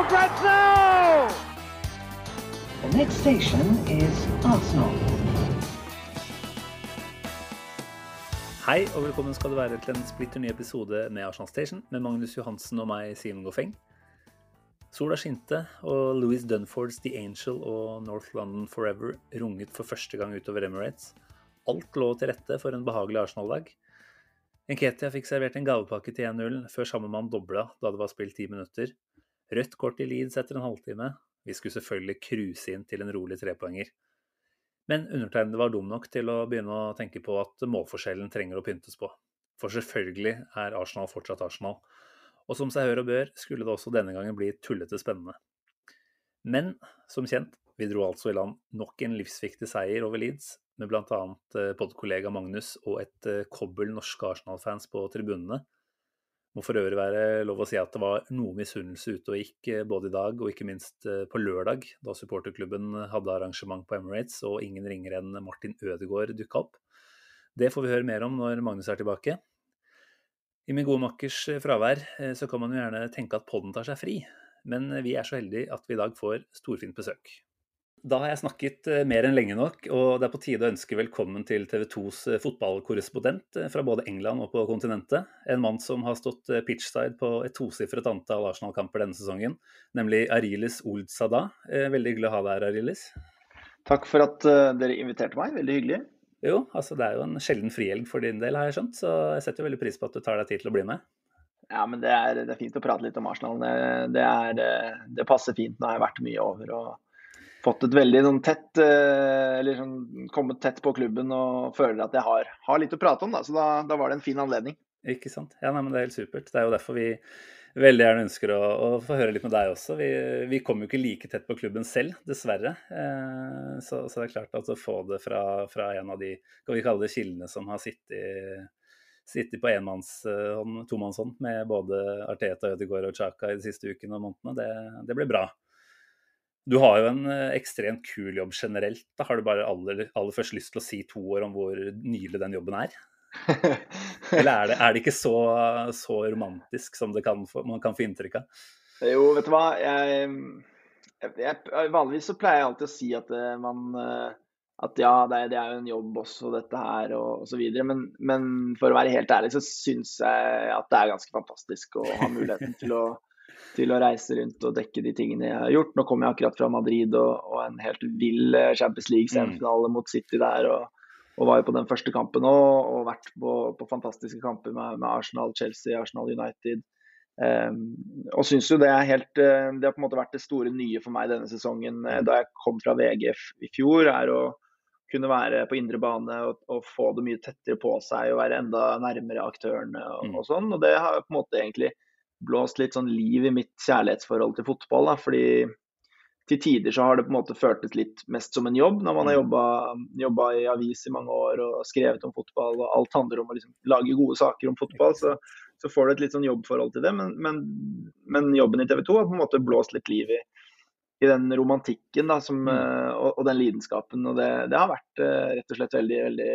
for grabs now! The next station is Arsenal. Hei og velkommen skal du være til en splitter ny episode med Arsenal Station med Magnus Johansen og meg, Simen Goffeng. Sola skinte, og Louis Dunfords The Angel og North London Forever runget for første gang utover Emirates. Alt lå til rette for en behagelig Arsenal-dag. Enketia fikk servert en gavepakke til 1-0 før samme mann dobla da det var spilt ti minutter. Rødt kort i Leeds etter en halvtime. Vi skulle selvfølgelig cruise inn til en rolig trepoenger. Men undertegnede var dum nok til å begynne å tenke på at målforskjellen trenger å pyntes på. For selvfølgelig er Arsenal fortsatt Arsenal. Og som seg hør og bør, skulle det også denne gangen bli tullete spennende. Men som kjent, vi dro altså i land nok en livsviktig seier over Leeds, med bl.a. podkollega Magnus og et eh, kobbel norske Arsenal-fans på tribunene. Må for øvrig være lov å si at det var noe misunnelse ute og gikk eh, både i dag og ikke minst eh, på lørdag, da supporterklubben hadde arrangement på Emirates og ingen ringere enn Martin Ødegaard dukka opp. Det får vi høre mer om når Magnus er tilbake. I min gode makkers fravær så kan man jo gjerne tenke at podden tar seg fri, men vi er så heldige at vi i dag får storfint besøk. Da har jeg snakket eh, mer enn lenge nok, og det er på tide å ønske velkommen til TV 2s eh, fotballkorrespondent eh, fra både England og på kontinentet. En mann som har stått pitchside på et tosifret antall Arsenal-kamper denne sesongen, nemlig Arilis Oldsada. Veldig hyggelig å ha deg her, Arilis. Takk for at dere inviterte meg, veldig hyggelig. Jo, altså det er jo en sjelden frihelg for din del, har jeg skjønt, så jeg setter veldig pris på at du tar deg tid til å bli med. Ja, men det er, det er fint å prate litt om Arsenal. Det, det, er, det passer fint. Nå har jeg vært mye over. og fått et veldig sånn tett eh, Eller sånn kommet tett på klubben og føler at jeg har, har litt å prate om, da. Så da, da, var det en fin anledning. Ikke sant. Ja, nei, men det er helt supert. Det er jo derfor vi veldig gjerne ønsker å, å få høre litt med deg også. Vi, vi kom jo ikke like tett på klubben selv, dessverre. Eh, så, så, det er klart at å få det fra, fra en av de kan vi kalle det kildene som har sittet sittet på enmannshånd, tomannshånd med både Arteta, Ødegaard og Chaka i de siste ukene og månedene, det, det blir bra. Du har jo en eh, ekstremt kul jobb generelt. Da har du bare aller, aller først lyst til å si to år om hvor nylig den jobben er? Eller er det, er det ikke så, så, romantisk som kan, man kan få inntrykk av? Jo, vet du hva. Jeg, jeg, vanligvis så pleier jeg alltid å si at eh, man eh, at ja, det det er, jo en jobb også, dette her, og osv. Men, men for å være helt ærlig, så syns jeg at det er ganske fantastisk å ha muligheten til å til å reise rundt og dekke de tingene jeg har gjort. Nå kom jeg akkurat fra Madrid og, og en helt vill eh, Champions League-semifinale mm. mot City der. Og, og, var jo på den første kampen òg, og vært på, på, fantastiske kamper med, med, Arsenal, Chelsea, Arsenal United. Um, og syns jo det er helt uh, Det har på en måte vært det store nye for meg denne sesongen uh, da jeg kom fra VG i fjor, er å kunne være på indre bane og, og, få det mye tettere på seg og være enda nærmere aktørene og, mm. og sånn. Og det har på en måte egentlig blåst litt sånn liv i mitt kjærlighetsforhold til fotball. Da, fordi til tider så har det på en måte føltes litt mest som en jobb, når man har mm. jobba i avis i mange år og skrevet om fotball, og alt handler om å liksom lage gode saker om fotball. Så, så, får du et litt sånn jobbforhold til det. Men, men, men jobben i TV 2 har på en måte blåst litt liv i, i den romantikken da, som, mm. Eh, og, og, den lidenskapen. Og det, det har vært uh, rett og slett veldig, veldig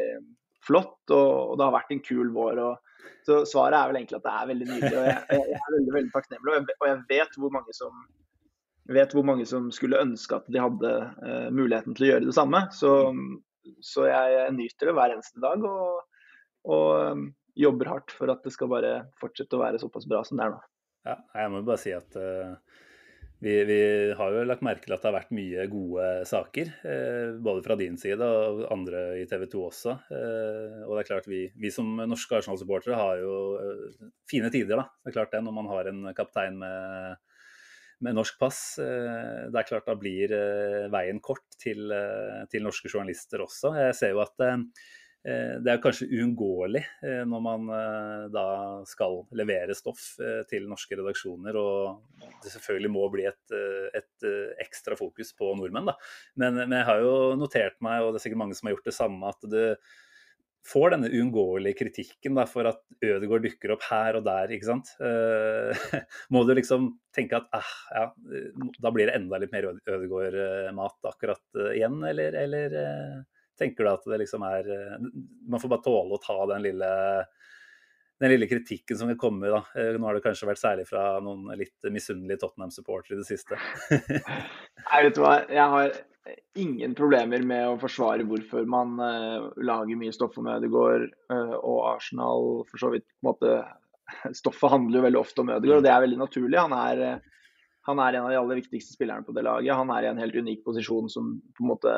flott, og, og det har vært en kul vår. og så svaret er vel egentlig at det er veldig nydelig. og Jeg, jeg er veldig veldig takknemlig. Og jeg, vet, hvor mange som, hvor mange som skulle ønske at de hadde uh, muligheten til å gjøre det samme. Så, så jeg nyter det hver eneste dag og, og um, jobber hardt for at det skal bare fortsette å være såpass bra som det er nå. Ja, jeg må bare si at uh vi, vi, har jo lagt merke til at det har vært mye gode saker, eh, både fra din side og andre i TV 2 også. Eh, og det er klart vi, vi som norske Arsenal-supportere har jo eh, fine tider, da. Det er klart det, når man har en kaptein med, med norsk pass. Eh, det er klart da blir eh, veien kort til, eh, til, norske journalister også. Jeg ser jo at det er kanskje uunngåelig eh, når man eh, da skal levere stoff til norske redaksjoner, og det selvfølgelig må bli et, et ekstra fokus på nordmenn. Da. Men, men, jeg har jo notert meg, og det er sikkert mange som har gjort det samme, at du får denne uunngåelige kritikken da, for at Ødegaard dukker opp her og der. ikke sant? må du liksom tenke at ah, ja, da blir det enda litt mer Ødegaard-mat akkurat igjen, eller, eller tenker du at det liksom er eh, Man får bare tåle å ta den lille, den lille kritikken som vil komme. da. Eh, nå har det kanskje vært særlig fra noen litt misunnelige Tottenham-supportere i det siste. Nei, vet du hva. Jeg har ingen problemer med å forsvare hvorfor man uh, lager mye stoff om Ødegaard uh, og Arsenal. For så vidt på en måte Stoffet handler jo veldig ofte om Ødegaard, og det er veldig naturlig. Han er, han er en av de aller viktigste spillerne på det laget. Han er i en helt unik posisjon som på en måte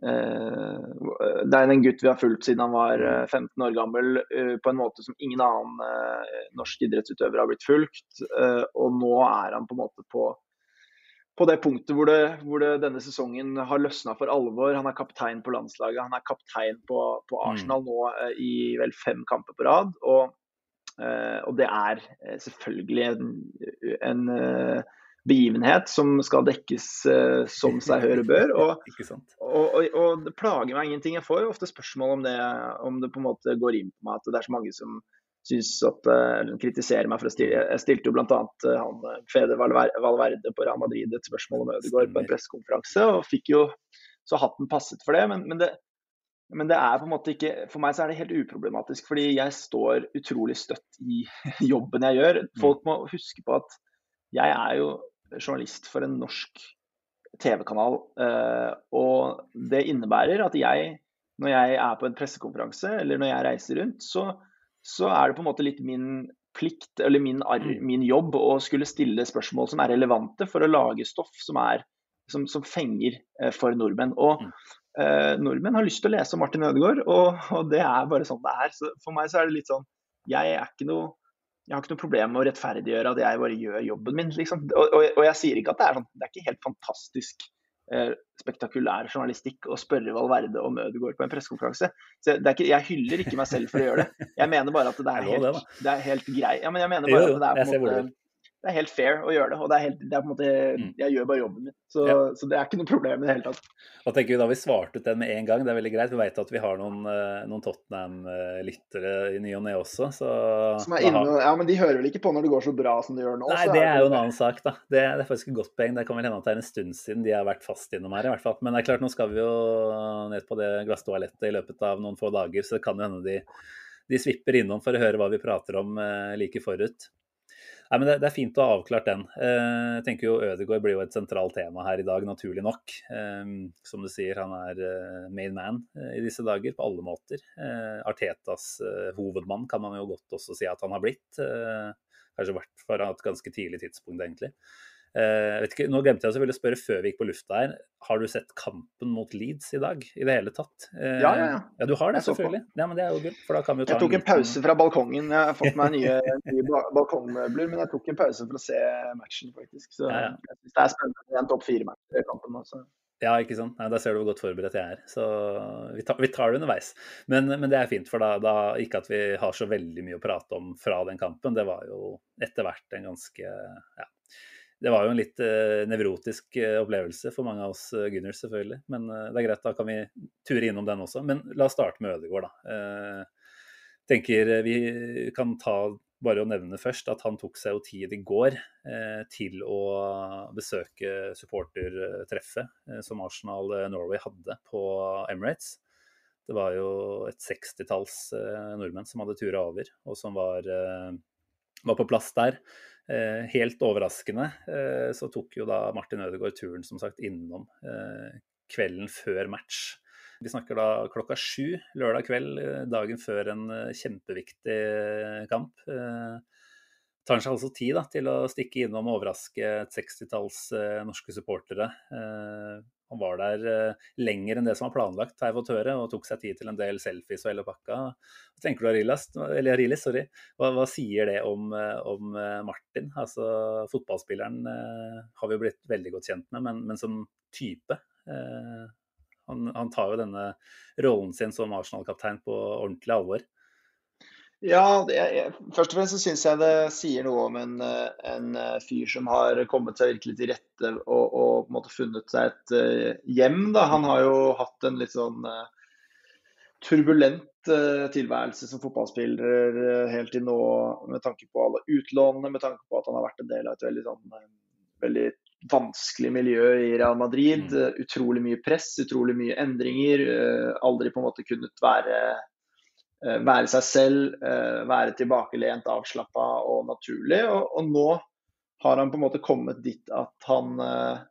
det er en gutt vi har fulgt siden han var 15 mm. eh, år gammel, eh, på en måte som ingen annen norsk idrettsutøver har blitt fulgt. Og nå er han på en måte på, på det punktet hvor, det, hvor det, denne sesongen har løsna for alvor. Han er kaptein på landslaget, han er kaptein på, på mm. Arsenal nå i vel fem kamper på rad. Og, og det er selvfølgelig en, en begivenhet som skal dekkes uh, som seg hør og bør. Og, og, og, og, det plager meg ingenting. Jeg får jo ofte spørsmål om det, om det på en måte går inn på meg at det er så mange som synes at, uh, kritiserer meg for å stille. Jeg stilte jo bl.a. Uh, eh, han Fede Valverde på Real Madrid et spørsmål om Ødegaard på en pressekonferanse, og fikk jo så hatten passet for det. Men, men, det. men, det. er på en måte ikke For meg så er det helt uproblematisk, fordi jeg står utrolig støtt i jobben jeg gjør. Mm. Folk må huske på at jeg er jo journalist for en norsk TV-kanal. Eh, og det innebærer at jeg, når jeg er på en pressekonferanse eller når jeg reiser rundt, så, så er det på en måte litt min plikt eller min, mm. min, jobb å skulle stille spørsmål som er relevante for å lage stoff som, er, som, som fenger eh, for nordmenn. Og mm. eh, nordmenn har lyst til å lese om Martin Ødegaard, og, og, det er bare sånn det er. Så for meg så er det litt sånn Jeg er ikke noe jeg har ikke noe problem med å rettferdiggjøre at jeg bare gjør jobben min. Liksom. Og, og, og, jeg sier ikke at det er sånn, det er ikke helt fantastisk eh, spektakulær journalistikk å spørre Valverde om Ødegaard på en pressekonferanse. Jeg hyller ikke meg selv for å gjøre det. Jeg mener bare at det er helt, det er helt greit. Ja, men jeg mener bare at det er på en måte det er helt fair å gjøre det. Og det er, helt, det er på en måte, mm. jeg gjør bare jobben min. Så, ja. så, det er ikke noe problem i det hele tatt. Da tenker vi da vi svarte ut den med en gang. Det er veldig greit. Vi vet at vi har noen, eh, noen Tottenham-lyttere i ny og ne også. Så, inne, ja, Men de hører vel ikke på når det går så bra som det gjør nå? Nei, det er, jo en annen sak, da. Det, det, er faktisk et godt poeng. Det kan vel hende at det er en stund siden de har vært fast innom her, i hvert fall. Men det er klart, nå skal vi jo ned på det glasstoalettet i løpet av noen få dager, så det kan jo hende de, de svipper innom for å høre hva vi prater om eh, like forut. Nei, men det, det, er fint å ha avklart den. Eh, jeg tenker jo Ødegaard blir jo et sentralt tema her i dag, naturlig nok. Eh, som du sier, han er eh, main man i disse dager på alle måter. Artetas hovedmann kan man jo godt også si at han har blitt. Kanskje vært fra et ganske tidlig tidspunkt, egentlig. Uh, ikke, nå glemte jeg selvfølgelig å spørre før vi gikk på lufta her. Har du sett kampen mot Leeds i dag i det hele tatt? Uh, ja, ja, ja. Ja, Du har det, selvfølgelig. Ja, men det er jo gull. For da kan vi jo ta jeg tok en, en pause fra balkongen. Jeg har fått meg nye, nye balkongmøbler, men jeg tok en pause for å se matchen, faktisk. Så ja, jeg synes det er spennende. En topp fire-match i kampen. Også. Ja, ikke sant. Nei, da ser du hvor godt forberedt jeg er. Så vi tar, vi tar det underveis. Men, men, det er fint, for da, da, ikke at vi har så veldig mye å prate om fra den kampen. Det var jo etter hvert en ganske ja, det var jo en litt uh, nevrotisk uh, opplevelse for mange av oss uh, Gunners, selvfølgelig. Men det er greit, da kan vi ture innom den også. Men la oss starte med Ødegaard, da. tenker Vi kan ta bare å nevne først at han tok seg jo tid i går til å besøke supportertreffet som Arsenal Norway hadde på Emirates. Det var jo et sekstitalls nordmenn som hadde tura over, og som var, var på plass der. Eh, helt overraskende eh, så tok jo da Martin Ødegaard turen som sagt innom eh, kvelden før match. Vi snakker da klokka sju lørdag kveld, dagen før en kjempeviktig kamp. Tar seg altså tid da, til å stikke innom og overraske et sekstitalls norske supportere. Han var der uh, lenger enn det som var planlagt, har jeg fått høre, og tok seg tid til en del selfies og hele pakka. Hva tenker du, Arilis? Arilis sorry. Hva, hva, sier det om, uh, om uh, Martin? Altså, Fotballspilleren har vi blitt veldig godt kjent med, men, men som type Han, han tar jo denne rollen sin som Arsenal-kaptein på ordentlig alvor. Ja, det, jeg, først og fremst så syns jeg det sier noe om en, eh, en, eh, fyr som har kommet seg virkelig til rette og, og på en måte funnet seg et uh, hjem. Da. Han har jo hatt en litt sånn turbulent tilværelse som fotballspiller helt til nå, med tanke på alle utlånene, med tanke på at han har vært en del av et veldig, sånn, veldig vanskelig miljø i Real Madrid. Mm. Utrolig mye press, utrolig mye endringer. aldri på en måte kunnet være Eh, være seg selv, eh, være tilbakelent, avslappa og naturlig. Og, og, nå har han på en måte kommet dit at han eh,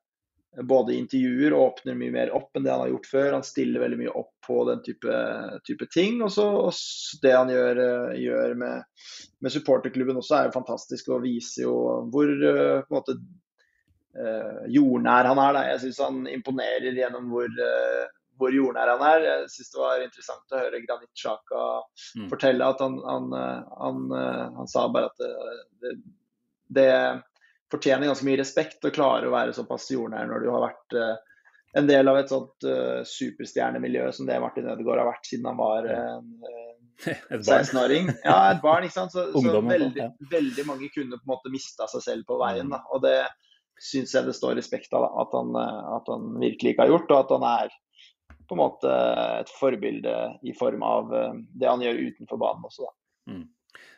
både intervjuer og åpner mye mer opp enn det han har gjort før. Han stiller veldig mye opp på den type, type ting. Og så det han gjør, gjør med, med, supporterklubben også er jo fantastisk og viser jo hvor måte jordnær han er. Da. Jeg syns han imponerer gjennom hvor hvor jordnær han er. Jeg syns det var interessant å høre Granit Sjaka mm. fortelle at han, han, han, han, sa bare at det, det, det, fortjener ganske mye respekt å klare å være såpass jordnær når du har vært en del av et sånt uh, superstjernemiljø som det Martin Ødegaard har vært siden han var en uh, 16-åring. Ja, et barn, ikke sant. Så, så veldig, ja. veldig, mange kunne på en måte mista seg selv på veien. Da. Og det syns jeg det står respekt av at han, at han virkelig ikke har gjort, og at han er på en måte et forbilde i form av eh, det han gjør utenfor banen også. Mm.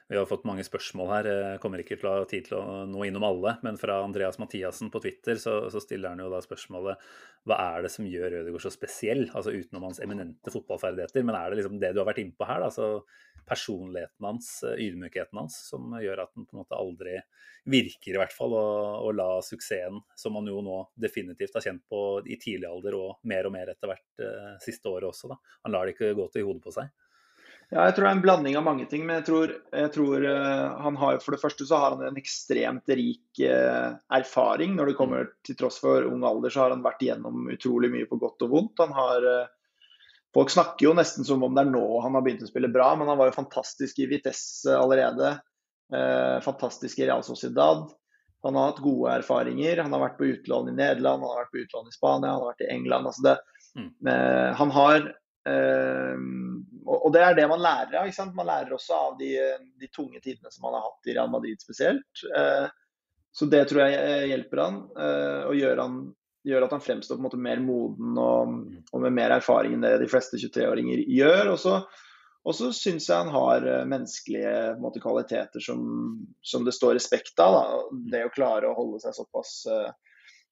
Vi har fått mange spørsmål her. Jeg kommer ikke til å ha tid til å nå innom alle. Men fra Andreas Mathiassen på Twitter så, så stiller han jo da spørsmålet hva er det som gjør Ødegaard så spesiell? Altså utenom hans eminente fotballferdigheter. Men er det liksom det du har vært inne på her? Da? Altså personligheten hans, ydmykheten hans, som gjør at han på en måte aldri virker i hvert fall å, å la suksessen, som han jo nå definitivt har kjent på i tidlig alder og mer og mer etter hvert eh, siste året også, da. Han lar det ikke gå til hodet på seg. Ja, jeg tror det er en blanding av mange ting. Men jeg tror, jeg tror uh, han har for det første så har han en ekstremt rik uh, erfaring. Når det kommer til tross for ung alder, så har han vært igjennom utrolig mye på godt og vondt. Han har uh, Folk snakker jo nesten som om det er nå han har begynt å spille bra, men han var jo fantastisk i Vitesse allerede. fantastisk i Real Sociedad. Han har hatt gode erfaringer. Han har vært på utlån i Nederland, han har vært på utlån i Spania, han har vært i England. Altså det, mm. han har og det er det man lærer av. ikke sant? Man lærer også av de, de tunge tidene som man har hatt i Real Madrid spesielt. Eh, så det tror jeg hjelper han, eh, og gjør, han, gjør at han fremstår på en måte mer moden og, og med mer erfaring enn det de fleste 23-åringer gjør. Og så, og så syns jeg han har eh, menneskelige måte, kvaliteter som, som, det står respekt av. Da. Det å klare å holde seg såpass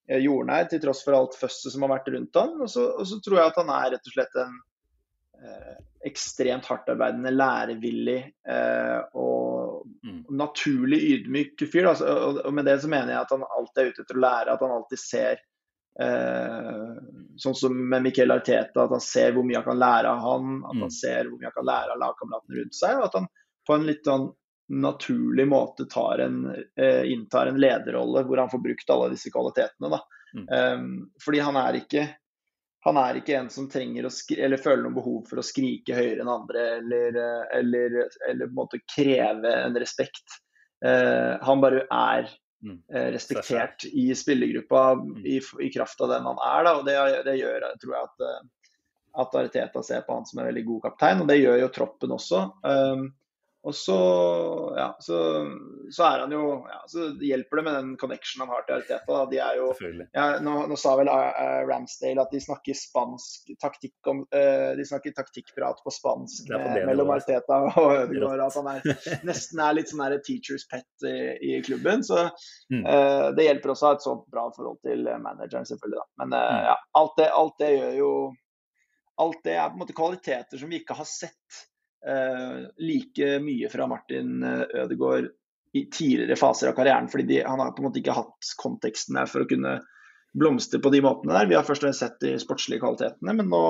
jordnær til tross for alt føsset som har vært rundt han. Og så, og så tror jeg at han er rett og slett en Eh, ekstremt hardtarbeidende, lærevillig eh, og mm. naturlig ydmyk fyr. Da. og, og, med det så mener jeg at han alltid er ute etter å lære, at han alltid ser eh, Sånn som med Miquel Arteta, at han ser hvor mye han kan lære av han, at han mm. ser hvor mye han kan lære av lagkameratene rundt seg, og at han på en litt sånn naturlig måte en, eh, inntar en lederrolle hvor han får brukt alle disse kvalitetene. Mm. Um, fordi han er ikke han er ikke en som trenger å eller føler noe behov for å skrike høyere enn andre eller, eh, eller, eller på en måte kreve en respekt. Uh, han bare er uh, respektert i spillergruppa mm. i, i, kraft av den han er. Da, og det, det gjør tror jeg at, at Ariteta ser på han som en veldig god kaptein, og det gjør jo troppen også. Um, og så, ja, så, så, er han jo ja, Så hjelper det med den connection han har til Arteta. De er jo, ja, nå, nå, sa vel uh, Ramsdale at de snakker spansk taktikk om uh, De snakker taktikkprat på spansk med, mellom Arteta og Ødegaard. At han er, nesten er litt sånn teachers pet i, i klubben. Så uh, det hjelper også å ha et så bra forhold til manageren, selvfølgelig. Da. Men mm. ja, alt det, alt det gjør jo Alt det er på en måte kvaliteter som vi ikke har sett Eh, like mye fra Martin eh, Ødegaard i tidligere faser av karrieren. fordi de, han har på en måte ikke hatt konteksten der for å kunne blomstre på de måtene der. Vi har først og fremst sett de sportslige kvalitetene, men nå,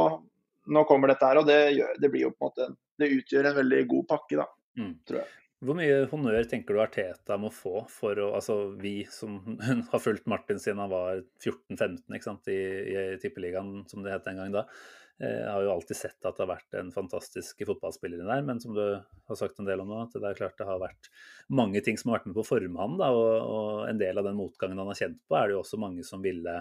nå kommer dette her. Og det, gjør, det, blir jo på en måte, det utgjør en veldig god pakke, da, mm. tror jeg. Hvor mye honnør tenker du Arteta må få for å Altså vi som har fulgt Martin siden han var 14-15 i, i Tippeligaen, som det het en gang da. Jeg eh, har jo alltid sett at det har vært en fantastisk fotballspiller der, men som du har sagt en del om nå, at det er klart det har vært mange ting som har vært med på å forme ham. Og, og, en del av den motgangen han har kjent på, er det jo også mange som ville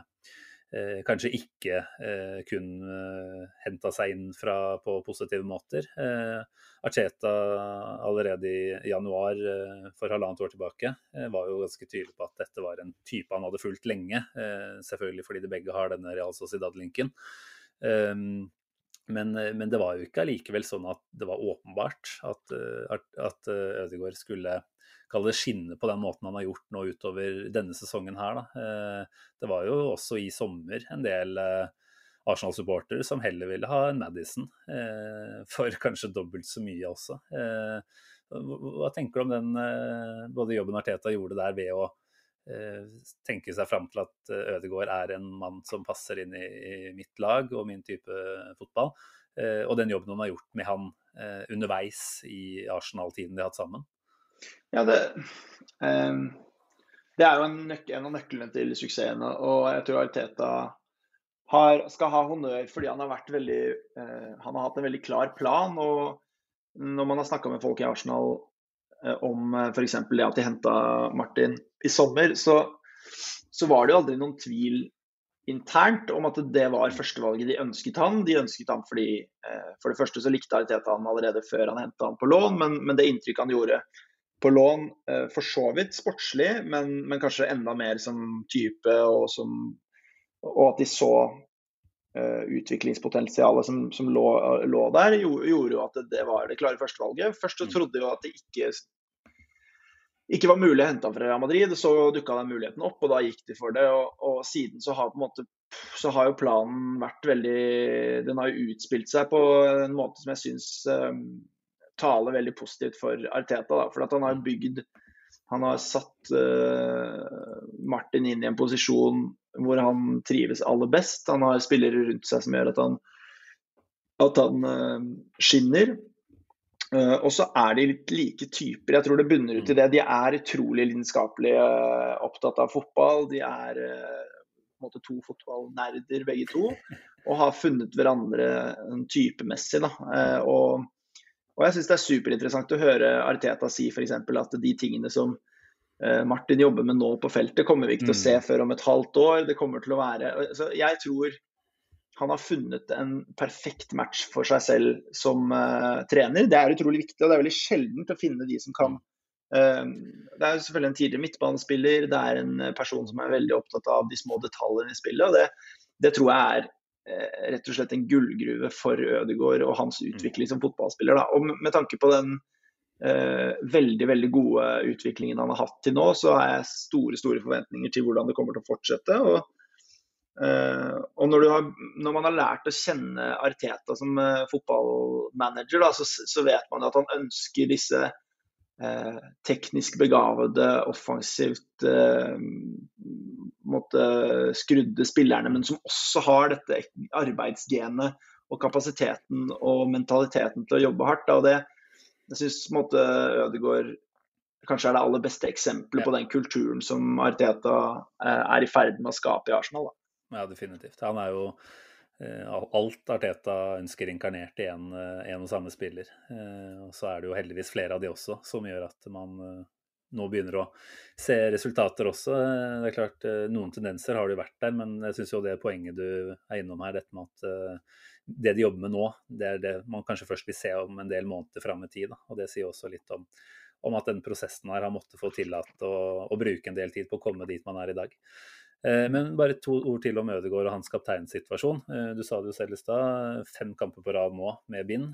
eh, kanskje ikke eh, kun eh, henta seg inn fra, på positive måter. Eh, Arteta allerede i januar eh, for halvannet år tilbake eh, var jo ganske tydelig på at dette var en type han hadde fulgt lenge. Selvfølgelig fordi de begge har denne Real Sociedad-linken. Um, men, men, det var jo ikke allikevel sånn at det var åpenbart at, at, at Ødegaard skulle kalle det skinne på den måten han har gjort nå utover denne sesongen her. Da. Det var jo også i sommer en del Arsenal-supportere som heller ville ha en Madison, eh, for kanskje dobbelt så mye også. Eh, hva tenker du om den eh, både jobben Arteta gjorde der ved å tenke seg fram til at Ødegaard er en mann som passer inn i, i mitt lag og min type fotball, og den jobben hun har gjort med han underveis i Arsenal-tiden de har hatt sammen? Ja, det, um, det er jo en, en, av nøklene til suksessen. Og jeg tror Arteta har, skal ha honnør fordi han har, vært veldig, eh, han har hatt en veldig klar plan. og Når man har snakka med folk i Arsenal eh, om eh, f.eks. det at de henta Martin i sommer, så, så, var det jo aldri noen tvil internt om at det var førstevalget de ønsket han. De ønsket han fordi eh, for det første så likte Ariteta han allerede før han henta han på lån, men, men, det inntrykket han gjorde på lån, eh, for så vidt sportslig, men, men kanskje enda mer som type og som og at de så uh, utviklingspotensialet som, som lå, lå, der, gjorde, jo at det var det klare førstevalget. Først så mm. trodde jo at det ikke, ikke var mulig å hente ham fra Real Madrid. Så dukka den muligheten opp, og da gikk de for det. Og, og siden så har, måte, så har, jo planen vært veldig Den har jo utspilt seg på en måte som jeg syns um, taler veldig positivt for Arteta. Da, for at han har bygd han har satt uh, Martin inn i en posisjon hvor han trives aller best. Han har spillere rundt seg som gjør at han, at han uh, skinner. Uh, og så er de litt like typer. Jeg tror det bunner ut i det. De er utrolig lidenskapelig uh, opptatt av fotball. De er på en måte to fotballnerder begge to, og har funnet hverandre typemessig. Da. Og, og, jeg syns det er superinteressant å høre Arteta si f.eks. at de tingene som Eh, Martin jobber med nå på feltet, kommer vi ikke til å se mm. før om et halvt år. Det kommer til å være så Jeg tror han har funnet en perfekt match for seg selv som uh, trener. Det er utrolig viktig, og det er veldig sjeldent å finne de som kan uh, Det er selvfølgelig en tidligere midtbanespiller, det er en person som er veldig opptatt av de små detaljene i spillet. og Det, det tror jeg er uh, rett og slett en gullgruve for Ødegaard og hans mm. utvikling som fotballspiller. Da. Og med tanke på den veldig veldig gode utviklingen han har hatt til nå, så har jeg store store forventninger til hvordan det kommer til å fortsette. og Uh, og når, har, når, man har lært å kjenne Arteta som uh, fotballmanager, da, så, så, vet man at han ønsker disse uh, teknisk begavede, offensivt måtte, skrudde spillerne, men som også har dette arbeidsgenet og kapasiteten og mentaliteten til å jobbe hardt. Da, og det, jeg syns Ødegaard kanskje er det aller beste eksempelet på den kulturen som Arteta er i ferd med å skape i Arsenal. Da. Ja, definitivt. Han er jo eh, alt Arteta ønsker inkarnert i en, eh, og samme spiller. Og så er det jo heldigvis flere av de også, som gjør at man nå begynner å se resultater også. Det er klart, Noen tendenser har det vært der, men jeg syns det poenget du er innom her, dette med at det de jobber med nå, det er det man kanskje først vil se om en del måneder fram i tid. Og det sier også litt om, om, at den prosessen her har måttet få tillatt å, å, bruke en del tid på å komme dit man er i dag. Eh, men bare to ord til om Ødegaard og hans kapteinsituasjon. Eh, du sa det jo selv i stad, fem kamper på rad nå med bind,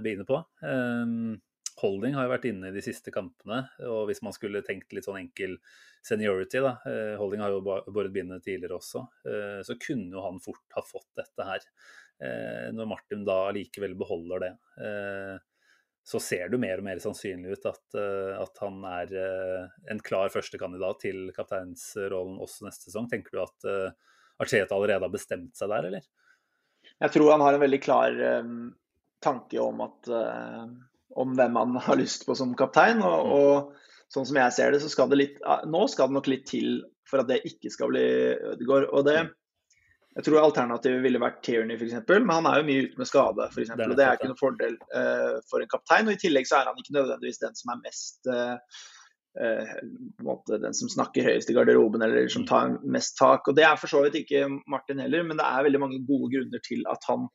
begynner på. Eh, Holding har jo vært inne i de siste kampene, og hvis man skulle tenkt litt sånn enkel seniority, da, eh, Holding har jo båret bindet tidligere også, eh, så kunne jo han fort ha fått dette her. Eh, når Martin da likevel beholder det, eh, så ser det mer og mer sannsynlig ut at, eh, at han er en klar førstekandidat til kapteinsrollen også neste sesong. Tenker du at Archeta allerede har bestemt seg der, eller? Jeg tror han har en veldig klar tanke om, at, om hvem han har lyst på som kaptein. Og, mm. og sånn som jeg ser det, så skal det litt Nå skal det nok litt til for at det ikke skal bli Ødegaard. Og det, mm. Jeg tror alternativet ville vært Tierney f.eks., men han er jo mye ute med skade. For eksempel, og Det er ikke noen fordel uh, for en kaptein. og I tillegg så er han ikke nødvendigvis den som er mest uh, uh, måte den som snakker høyest i garderoben, eller som tar mest tak. Og Det er for så vidt ikke Martin heller, men det er veldig mange gode grunner til at han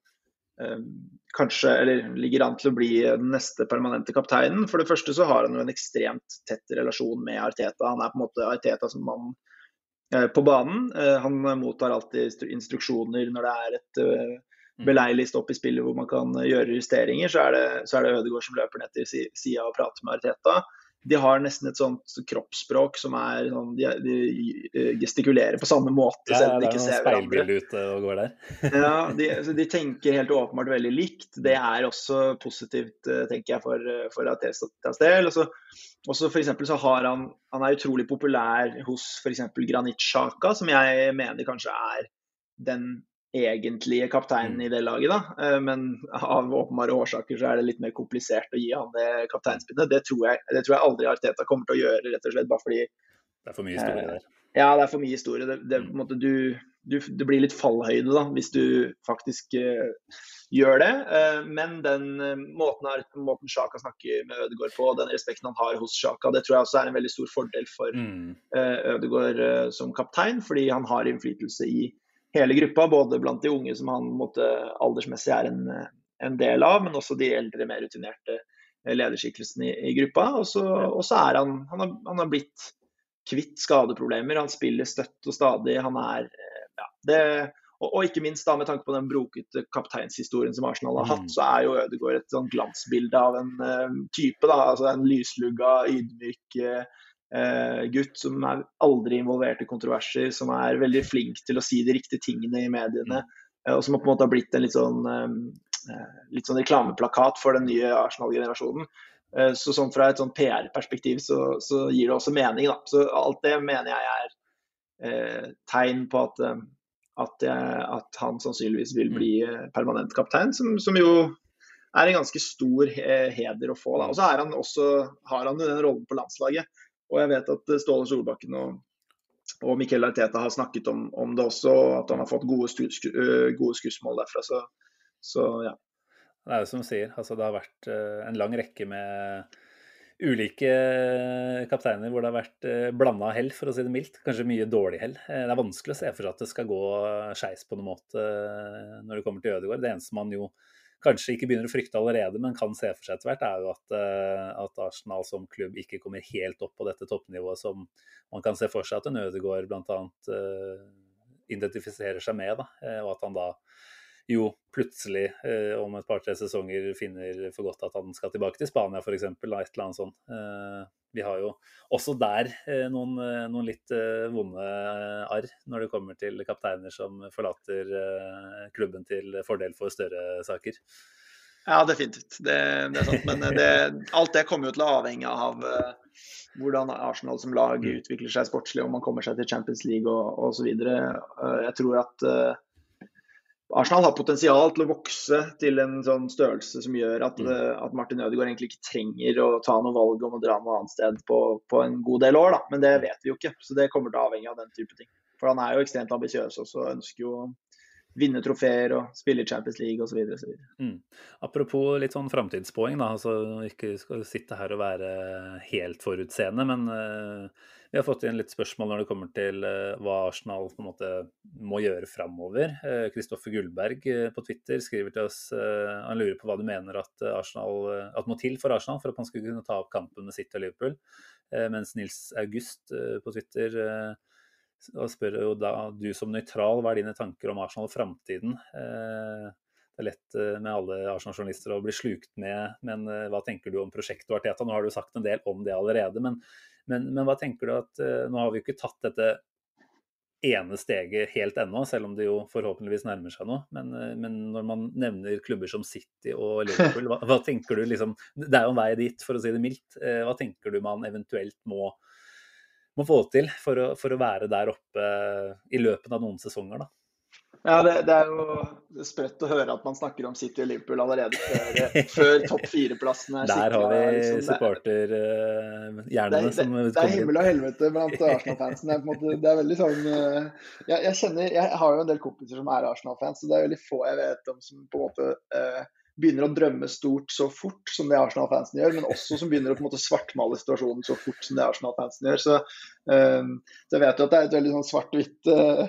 kanskje, eller ligger an til å bli den neste permanente kapteinen. For det første så har han jo en ekstremt tett relasjon med Arteta. Han er på en måte Arteta som mann eh, på banen. Eh, han mottar alltid instruksjoner når det er et eh, beleilig stopp i spillet hvor man kan gjøre justeringer, så er det, så er det Ødegaard som løper ned til si- sida og prater med Arteta. De har nesten et sånt kroppsspråk som er sånn De, de eh, gestikulerer på samme måte, Ja, selv om de ikke ser hverandre. ute og går der. Ja, de, de tenker helt åpenbart veldig likt. Det er også positivt, eh, tenker jeg, for, eh, for Atestas del. Også, også for eksempel så har han, han er utrolig populær hos f.eks. Granit Xhaka, som jeg mener kanskje er den egentlige kapteinen i det laget. da. Eh, Men av åpenbare årsaker så er det litt mer komplisert å gi han det kapteinspinnet. Det tror jeg, det tror jeg aldri Arteta kommer til å gjøre, rett og slett bare fordi Det er for mye historie der. ja, det er for mye historie. Det, det, på måte, du, du, det blir litt fallhøyde da, hvis du faktisk eh, gjør det. Eh, men den eh, måten, måten Sjaka snakker med Ødegaard på, den respekten han har hos Sjaka, det tror jeg også er en veldig stor fordel for Mm. eh, Ødegaard eh, som kaptein, fordi han har innflytelse i hele gruppa, både blant de unge som han måtte, aldersmessig er en, en del av, men også de eldre, mer rutinerte eh, lederskikkelsene i, i gruppa. Og så, er han, han har, han har blitt kvitt skadeproblemer. Han spiller støtt og stadig. Han er eh, ja, det, og, og ikke minst da med tanke på den brokete kapteinshistorien som Arsenal har hatt, Mm. så er jo Ødegaard et sånn glansbilde av en uh, type. da, altså En lyslugga, ydmyk eh, gutt som er aldri involvert i kontroverser, som er veldig flink til å si de riktige tingene i mediene. eh, og som på en måte har blitt en litt sånn, eh, eh, litt sånn reklameplakat for den nye Arsenal-generasjonen. Eh, Så sånn fra et sånn PR-perspektiv så, så gir det også mening. Da. Så alt det mener jeg er eh, tegn på at, eh, at, jeg, at han sannsynligvis vil bli eh, permanent kaptein, som, som jo er en ganske stor eh, heder å få. Da. Og så har han jo den rollen på landslaget. Og jeg vet at eh, Ståle Solbakken og, og Mikkel Arteta har snakket om, om det også, at han har fått gode, øh, gode skussmål derfra. Så, så ja. Det er jo som du sier, altså det har vært eh, en lang rekke med ulike kapteiner hvor det har vært blanda hell, for å si det mildt. Kanskje mye dårlig hell. Eh, det er vanskelig å se for seg at det skal gå skeis på noen måte eh, når det kommer til Ødegaard. Det eneste man jo kanskje ikke begynner å frykte allerede, men kan se for seg etter hvert, er jo at, eh, at Arsenal som klubb ikke kommer helt opp på dette toppnivået som man kan se for seg at en Ødegaard bl.a. Uh, identifiserer seg med, da, eh, og at han da jo plutselig eh, om et par-tre sesonger finner for godt at han skal tilbake til Spania f.eks. Et eller annet sånt. Eh, vi har jo også der eh, noen, eh, noen litt eh, vonde arr når det kommer til kapteiner som forlater klubben til fordel for større saker. Ja, definitivt. Det, det er sant. Men det, alt det kommer jo til å avhenge av hvordan Arsenal som lag Mm. utvikler seg sportslig, om man kommer seg til Champions League og osv. Jeg tror at Arsenal har potensial til å vokse til en sånn størrelse som gjør at, Mm. eh, at Martin Ødegaard egentlig ikke trenger å ta noe valg om å dra noe annet sted på, på en god del år. Da. Men det vet vi jo ikke, så det kommer til å avhenge av den type ting. For han er jo ekstremt ambisiøs også og ønsker jo å vinne trofeer og spille i Champions League osv. Mm. Apropos litt sånn framtidsspåing, da. Altså, ikke skal sitte her og være helt forutseende, men eh, vi har fått inn litt spørsmål når det kommer til eh, hva Arsenal på en måte må gjøre framover. Kristoffer Gullberg eh, på Twitter skriver til oss eh, Han lurer på hva du mener at, eh, Arsenal, eh, at må til for Arsenal for at man skulle kunne ta opp kampen med City og Liverpool. Eh, mens Nils August eh, på Twitter eh, spør jo da du som nøytral, hva er dine tanker om Arsenal og framtiden? Eh, det er lett eh, med alle Arsenal-journalister å bli slukt med, men eh, hva tenker du om prosjektet Arteta? Nå har du sagt en del om det allerede, men, men, men hva tenker du at eh, Nå har vi jo ikke tatt dette ene steget helt ennå, selv om det jo forhåpentligvis nærmer seg noe. Men, men når man nevner klubber som City og Liverpool, hva, hva tenker du liksom Det er jo en vei dit, for å si det mildt. Hva tenker du man eventuelt må må få til for å, for å være der oppe i løpet av noen sesonger, da. Ja, det, det er jo sprøtt å høre at man snakker om City og Liverpool allerede før, før topp fire-plassen er Der har vi liksom, supporterhjernene uh, som kommer. det er himmel og helvete blant Arsenal-fansen. Det, er det er veldig sånn uh, jeg, jeg kjenner, jeg har jo en del kompiser som er Arsenal-fans, så det er veldig få jeg vet om som på en måte eh, begynner å drømme stort så fort som det Arsenal-fansen gjør, men også som begynner å på en måte svartmale situasjonen så fort som det Arsenal-fansen gjør. Så, uh, så, jeg vet jo at det er et veldig sånn svart-hvitt uh,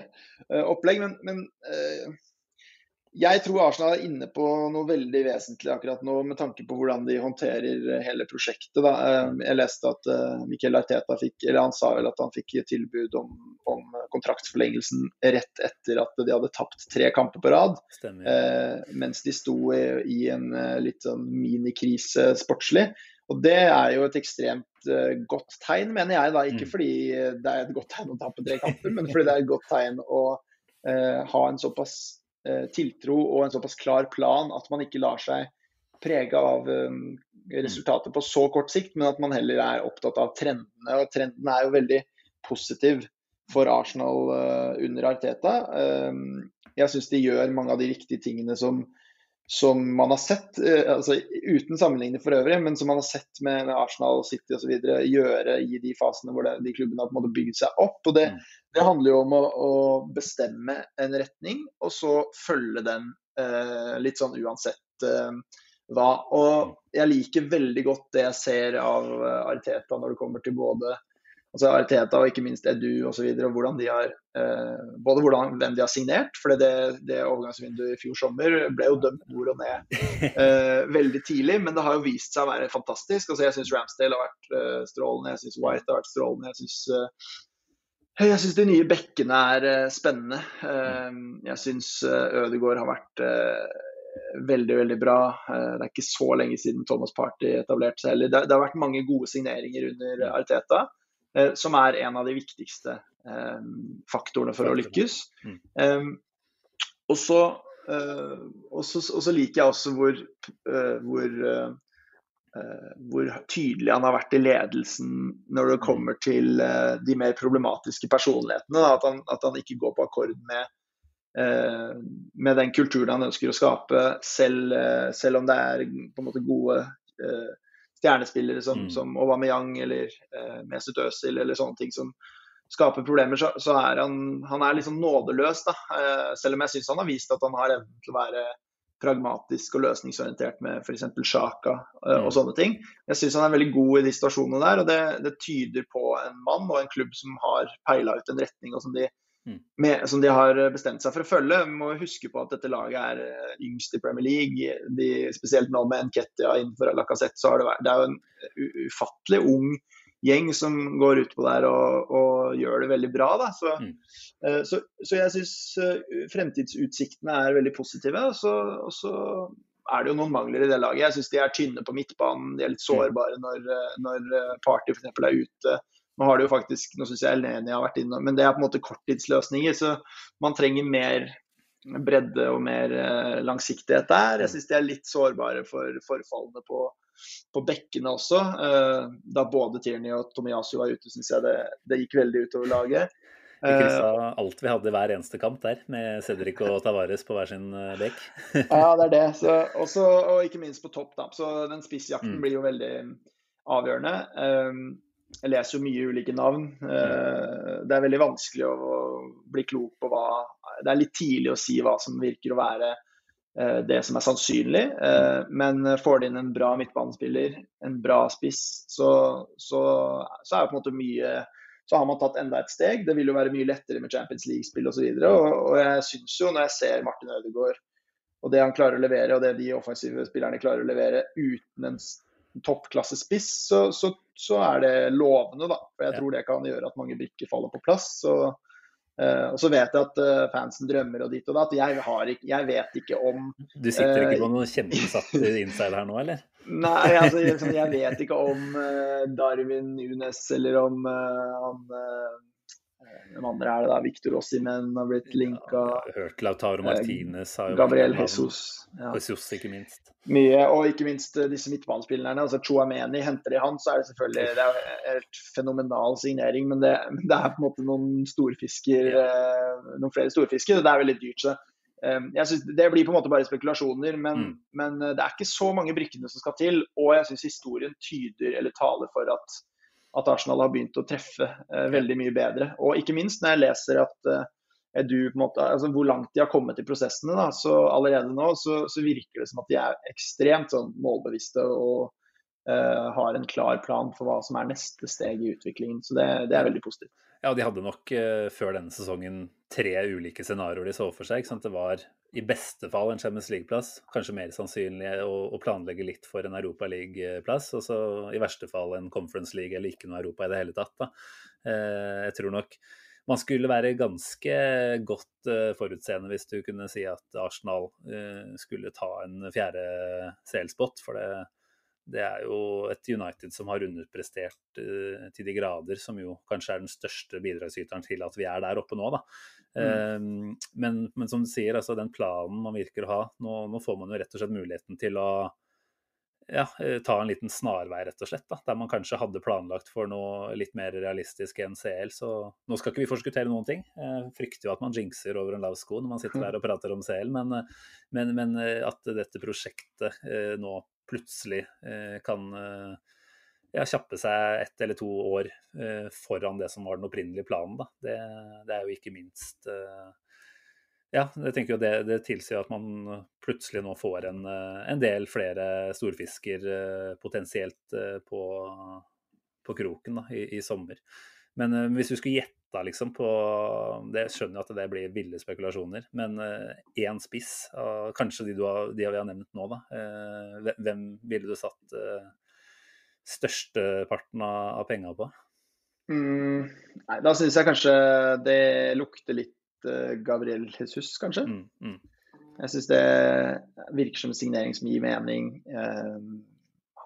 opplegg, men, men uh, jeg tror Arsenal er inne på noe veldig vesentlig akkurat nå, med tanke på hvordan de håndterer hele prosjektet. Da. Jeg leste at Miquel Arteta fikk, eller han sa vel at han fikk tilbud om, om kontraktsforlengelsen rett etter at de hadde tapt tre kamper på rad. Eh, mens de sto i, i en litt sånn minikrise sportslig. Og Det er jo et ekstremt godt tegn, mener jeg. da, Ikke mm. fordi det er et godt tegn å tape tre kamper, men fordi det er et godt tegn å ha en såpass Eh, tiltro og en såpass klar plan at man ikke lar seg prege av um, resultatet på så kort sikt, men at man heller er opptatt av trendene. og Trenden er jo veldig positiv for Arsenal uh, under Arteta. Um, jeg syns de gjør mange av de riktige tingene som, som man har sett, uh, altså uten sammenligning for øvrig, men som man har sett med, Arsenal, City osv. gjøre i de fasene hvor det, de klubbene har på en måte bygd seg opp. og det, mm. Det handler jo om å, å bestemme en retning, og så følge den eh, litt sånn uansett eh, hva. Og jeg liker veldig godt det jeg ser av eh, Ariteta når det kommer til både altså Ariteta og ikke minst Edu osv. Og, så og hvordan de har, eh, både hvordan, hvem de har signert. For det, det overgangsvinduet i fjor sommer ble jo dømt nord og ned eh, veldig tidlig. Men det har jo vist seg å være fantastisk. Altså, jeg syns Ramsdale har vært eh, strålende, jeg syns White har vært strålende. jeg synes, eh, jeg syns de nye bekkene er uh, spennende. Uh, jeg syns Ødegaard har vært veldig, veldig bra. det er ikke så lenge siden Thomas Party etablerte seg heller. Det, har vært mange gode signeringer under Arteta, som er en av de viktigste faktorene for å lykkes. Um, og så liker jeg også hvor, hvor Eh, hvor tydelig han har vært i ledelsen når det kommer til eh, de mer problematiske personlighetene. At han, at han ikke går på akkord med, eh, med, den kulturen han ønsker å skape, selv, selv, om det er på en måte gode stjernespillere som, mm. som Aubameyang eller Mesut Özil eller sånne ting som skaper problemer, så, så er han, han er liksom nådeløs. Da. selv om jeg syns han har vist at han har evnen til å være pragmatisk og løsningsorientert med f.eks. Sjaka uh, og mm. sånne ting. Jeg syns han er veldig god i de situasjonene der, og det, det, tyder på en mann og en klubb som har peila ut en retning og som de. Med, som de, har bestemt seg for å følge. Vi må huske på at dette laget er uh, yngst i Premier League. De, spesielt nå med Nketia innenfor Lacassette, så har det vært Det er jo en ufattelig ung gjeng som går utpå der og, og, gjør det veldig bra. Da. Så, mm. uh, så, så jeg syns uh, fremtidsutsiktene er veldig positive. Og så, og så, er det jo noen mangler i det laget. Jeg syns de er tynne på midtbanen. De er litt mm. sårbare når, eh, når Party f.eks. er ute. Nå har det jo faktisk, nå syns jeg Elneni har vært innom, men det er på en måte korttidsløsninger. Så man trenger mer bredde og mer langsiktighet der. Jeg syns de er litt sårbare for forfallene på på bekkene også. Eh, da både Tierney og Tomiyasu var ute, syns jeg det, det, gikk veldig utover laget. Vi kryssa eh, alt vi hadde hver eneste kamp der, med Cedric og Tavares på hver sin eh, bekk. ja, det er det. Så, også, og ikke minst på topp. Da. Så den spissjakten mm. blir jo veldig avgjørende. Jeg leser jo mye ulike navn. Det er veldig vanskelig å bli klok på hva Det er litt tidlig å si hva som virker å være Eh, det som er sannsynlig. Eh, men får du inn en bra midtbanespiller, en bra spiss, så, så, så, er det på en måte mye Så har man tatt enda et steg. Det vil jo være mye lettere med Champions League-spill osv. Og, og, og jeg syns jo, når jeg ser Martin Ødegaard og det han klarer å levere, og det de offensive spillerne klarer å levere uten en toppklassespiss, så, så, så er det lovende, da. For jeg tror det kan gjøre at mange brikker faller på plass. Så Uh, og så vet jeg at uh, fansen drømmer og dit og datt. Jeg, ikke, jeg vet ikke om Du sitter ikke på noen kjempesatt inside her nå, eller? Nei, altså, liksom, jeg vet ikke om Darwin Nunes eller om han hvem andre er det da? Victor Ossimen har blitt linka. Ja, hørt Lautaro Martinez har jo Gabriel Jesus. Ja. Jesus, ikke minst. Mye, og ikke minst eh, disse midtbanespillerne. altså Chouameni henter de han, så er det selvfølgelig det er helt fenomenal signering. Men det, det, er på en måte noen storfisker. Eh, noen flere storfisker. Det er veldig dyrt. så eh, jeg synes Det blir på en måte bare spekulasjoner, men, mm. men det er ikke så mange brikkene som skal til. Og jeg syns historien tyder eller taler for at at Arsenal har begynt å treffe eh, veldig mye bedre. Og ikke minst når jeg leser at eh, du måte, altså Hvor langt de har kommet i prosessene. da, så Allerede nå så, så virker det som at de er ekstremt sånn målbevisste og eh, har en klar plan for hva som er neste steg i utviklingen. Så det, det er veldig positivt. Ja, de hadde nok uh, før denne sesongen tre ulike scenarioer de så for seg. Det var i beste fall en Champions League-plass, kanskje mer sannsynlig å, planlegge litt for en Europa League-plass. Og så i verste fall en Conference League eller ikke noe Europa i det hele tatt. Da. Uh, jeg tror nok man skulle være ganske godt uh, forutseende hvis du kunne si at Arsenal skulle ta en fjerde CL-spot. For det, det er jo et United som har underprestert uh, til de grader, som jo kanskje er den største bidragsyteren til at vi er der oppe nå, da. Mm. Um, men, men, som du sier, altså den planen man virker å ha, nå, nå, får man jo rett og slett muligheten til å ja, eh, ta en liten snarvei, rett og slett. Da, der man kanskje hadde planlagt for noe litt mer realistisk enn CL. Så nå skal ikke vi forskuttere noen ting. Jeg frykter jo at man jinxer over en lav sko når man sitter der og prater om CL, men, men, men at dette prosjektet nå plutselig eh, kan eh, ja, kjappe seg ett eller to år eh, foran det som var den opprinnelige planen. Det, det er jo ikke minst ja, jeg tenker jo det, det tilsier at man plutselig nå får en, en del flere storfisker potensielt på, på kroken da, i, i, sommer. Men hvis du skulle gjette liksom, på det, skjønner jeg at det blir ville spekulasjoner, men én spiss, kanskje de, har, de, vi har nevnt nå, da, hvem ville du satt størsteparten av, av penga på? Mm, nei, da syns jeg kanskje det lukter litt Gabriel Jesus, kanskje. Mm, mm. Jeg syns det virker som en signering som gir mening.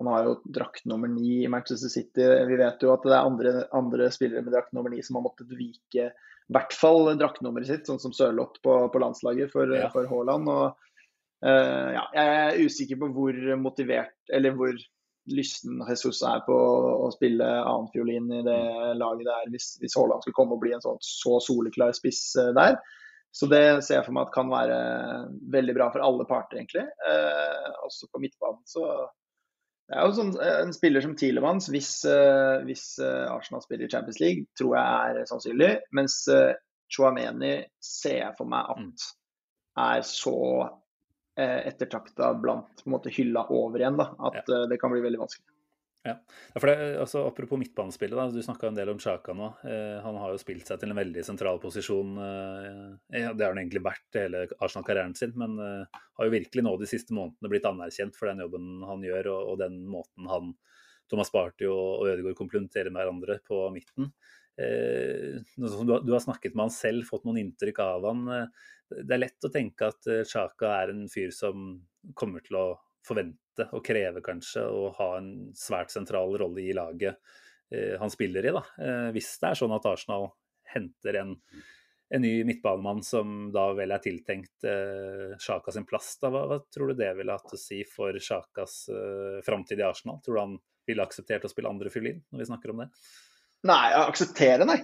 Han har jo drakt nummer ni i Manchester City. Vi vet jo at det er andre, andre spillere med drakt nummer ni som har måttet vike i hvert fall draktnummeret sitt, sånn som Sørloth på, på, landslaget for, ja. for Haaland. Og, uh, ja, jeg er usikker på hvor motivert eller hvor lysten Jesus er på å spille annenfiolin i det laget der, hvis, hvis Haaland skulle komme og bli en sånn så soleklar spiss uh, der. Så det ser jeg for meg at kan være veldig bra for alle parter, egentlig. Uh, også på midtbanen så det er jo sånn, eh, En spiller som Tilemanns, hvis, uh, hvis uh, Arsenal spiller i Champions League, tror jeg er sannsynlig. Mens Chouameni ser jeg for meg at mm. er så ettertrakta blant på en måte hylla over igjen da, at ja. det kan bli veldig vanskelig. Ja, for det, altså, Apropos midtbanespillet, da, du snakka en del om Chaka nå. Eh, han har jo spilt seg til en veldig sentral posisjon. Eh, ja, det har han egentlig vært hele Arsenal-karrieren sin, men eh, har jo virkelig nå de siste månedene blitt anerkjent for den jobben han gjør, og, og den måten han, Thomas Party og, og Ødegaard komplementerer med hverandre på midten. Eh, du, du, har snakket med han selv, fått noen inntrykk av han. Eh, det er lett å tenke at Chaka er en fyr som kommer til å forvente og kreve kanskje å ha en svært sentral rolle i laget eh, han spiller i. da. Eh, hvis det er sånn at Arsenal henter en, en ny midtbanemann som da vel er tiltenkt eh, Sjaka sin plass, da, hva, hva, tror du det ville hatt å si for Sjakas eh, framtid i Arsenal? Tror du han ville akseptert å spille andre fiolin, når vi snakker om det? Nei, akseptere, nei.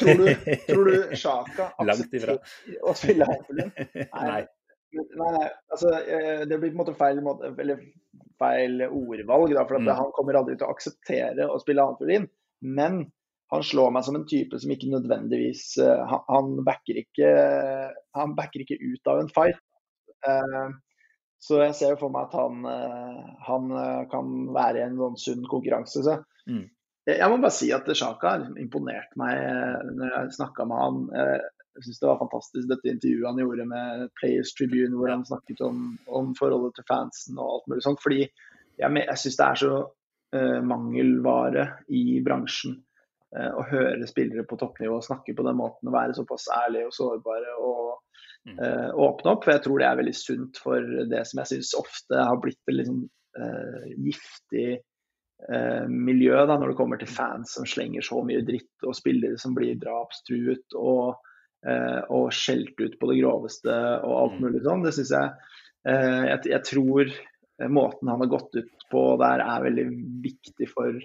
Tror du, tror du Sjaka aksepterer å spille andre fiolin? Nei. nei. Nei, nei, altså, eh, det blir på en måte feil, måte, feil ordvalg. Da, for mm. Han kommer aldri til å akseptere å spille annenfiolin. Men han slår meg som en type som ikke nødvendigvis uh, han, backer ikke, han backer ikke ut av en fight. Uh, så jeg ser jo for meg at han, uh, han kan være i en sånn sunn konkurranse. Så. Mm. Jeg, jeg må bare si at Sjaka har imponert meg når jeg snakka med han. Jeg syns det var fantastisk dette intervjuet han gjorde med Players Tribune, hvor han snakket om, om forholdet til fansen og alt mulig sånt. Fordi jeg, jeg syns det er så uh, mangelvare i bransjen uh, å høre spillere på toppnivå snakke på den måten og være såpass ærlige og sårbare og uh, åpne opp. For jeg tror det er veldig sunt for det som jeg syns ofte har blitt et liksom, giftig miljø da, når det kommer til fans som slenger så mye dritt, og spillere som blir drapstruet. og og skjelt ut på det groveste og alt mm. mulig sånn. Det syns jeg, eh, jeg, jeg tror måten han har gått ut på der er veldig viktig for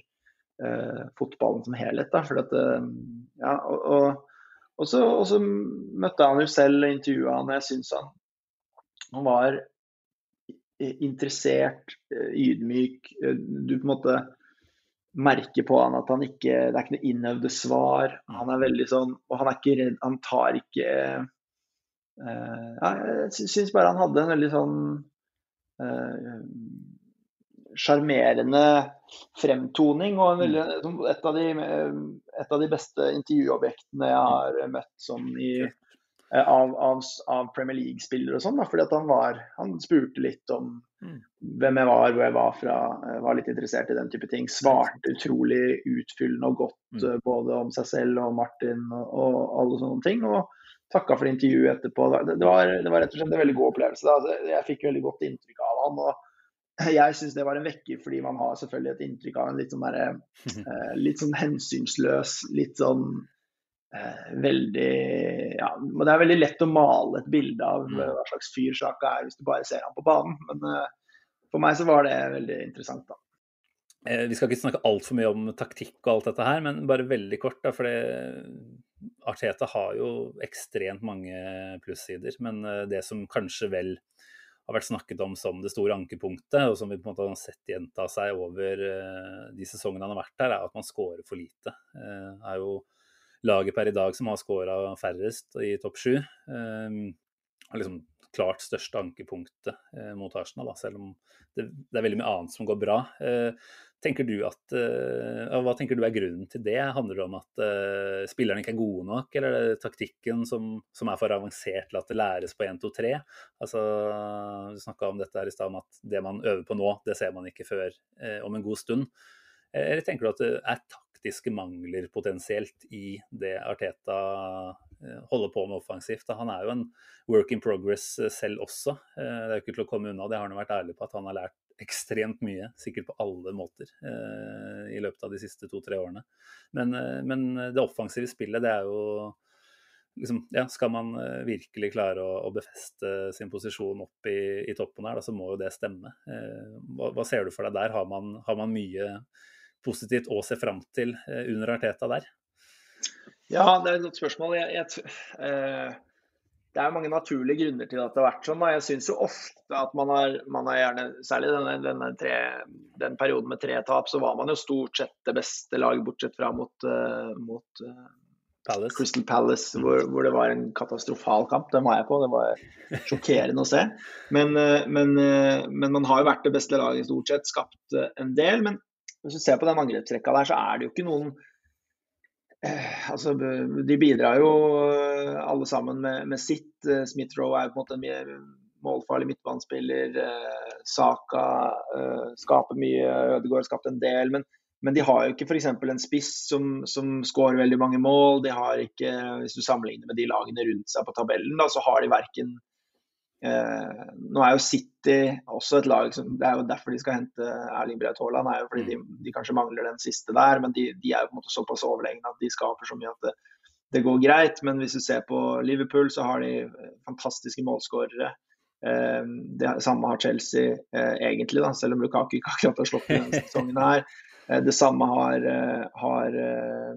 uh, fotballen som helhet. Da, for at, uh, ja, og, og, og, så, og, så, møtte han jo selv og intervjua han, og jeg syns han, han var interessert, ydmyk. Du på en måte merker på han at han ikke Det er ikke noe innøvde svar. Han er veldig sånn Og han er ikke redd Han tar ikke uh, ja, Jeg syns bare han hadde en veldig sånn sjarmerende uh, fremtoning. Og en veldig, et, av de, et av de beste intervjuobjektene jeg har møtt sånn i av, av, av, Premier League-spillere og sånn. Fordi at han var Han spurte litt om mm. hvem jeg var, hvor jeg var fra. Var litt interessert i den type ting. Svarte utrolig utfyllende og godt mm. Eh, både om seg selv og Martin og, og alle sånne ting. Og takka for intervjuet etterpå. Det var, det var, rett og slett en veldig god opplevelse. Da. Jeg fikk veldig godt inntrykk av han. og jeg syns det var en vekker, fordi man har selvfølgelig et inntrykk av en litt sånn, der, eh, litt sånn hensynsløs, litt sånn Eh, veldig ja, Det er veldig lett å male et bilde av mm. hva slags fyr Sjaka er hvis du bare ser ham på banen. Men uh, for meg så var det veldig interessant, da. Eh, vi skal ikke snakke altfor mye om taktikk og alt dette her, men bare veldig kort. da, for Arteta har jo ekstremt mange plussider. Men det som kanskje vel har vært snakket om som det store ankepunktet, og som vi på en måte har sett gjenta seg over de sesongene han har vært her, er at man skårer for lite. Det er jo laget per i dag som har skåra færrest i topp sju. Um, liksom klart største ankepunktet eh, mot Arsenal, da, selv om det, det, er veldig mye annet som går bra. Eh, tenker du at, eh, hva tenker du er grunnen til det? Handler det om at eh, spillerne ikke er gode nok, eller er det taktikken som, som er for avansert til at det læres på 1, 2, 3? Altså, du snakka om dette her i stad, om at det man øver på nå, det ser man ikke før eh, om en god stund. Eh, eller tenker du at det er taktiske mangler potensielt i det Arteta eh, holder på med offensivt? Han er jo en work in progress eh, selv også. Det er jo ikke til å komme unna, det har han vært ærlig på, at han har lært ekstremt mye, sikkert på alle måter, i løpet av de siste to-tre årene. Men, men, det offensive spillet, det er jo liksom, ja, Skal man virkelig klare å, å befeste sin posisjon opp i, i toppen her, da, så må jo det stemme. Hva, hva, ser du for deg der? Har man, har man mye positivt å se fram til eh, under Arteta der? Ja, det er et godt spørsmål. Jeg, jeg, eh, det er mange naturlige grunner til at det har vært sånn. Da. Jeg syns jo ofte at man har, man har gjerne, særlig denne, denne tre, den perioden med tre tap, så var man jo stort sett det beste laget, bortsett fra mot, uh, mot uh, Palace. Crystal Palace, hvor, hvor, det var en katastrofal kamp. Den var jeg på. Det var sjokkerende å se. Men, men, men man har jo vært det beste laget stort sett, skapt en del. Men hvis du ser på den angrepsrekka der, så er det jo ikke noen eh, altså, De bidrar jo eh, alle sammen med, med sitt. Eh, Smith-Roe er på en måte en målfarlig midtbanespiller. Eh, Saka eh, skaper mye, Ødegaard skapte en del. Men, men de har jo ikke f.eks. en spiss som, som skårer veldig mange mål. De har ikke, Hvis du sammenligner med de lagene rundt seg på tabellen, da, så har de verken Eh, nå er jo City også et lag som Det er jo derfor de skal hente Erling Braut Haaland. er jo fordi de, mm. de, kanskje mangler den siste der, men de, de, er jo på en måte såpass overlegne at de skaper så mye at det, det, går greit. Men hvis du ser på Liverpool, så har de fantastiske målskårere. Eh, det samme har Chelsea eh, egentlig, da, selv om Lukaku ikke akkurat har slått i denne sesongen her. Eh, det samme har, eh, har eh,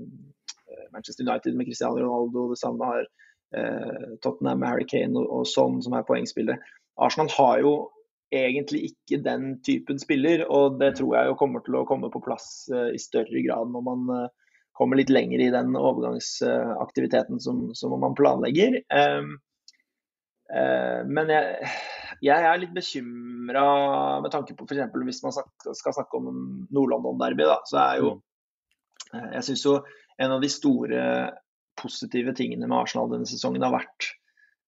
Manchester United med Cristiano Ronaldo. Det samme har Eh, Tottenham med Harry Kane og, sånn som er poengspillere. Arsenal har jo egentlig ikke den typen spiller, og det tror jeg jo kommer til å komme på plass uh, i større grad når man uh, kommer litt lenger i den overgangsaktiviteten som, som, man planlegger. Men jeg, jeg, er litt bekymra med tanke på f.eks. hvis man skal snakke om Nord-London-derby, så er jo mm. Jeg syns jo en av de store positive tingene med Arsenal denne sesongen har vært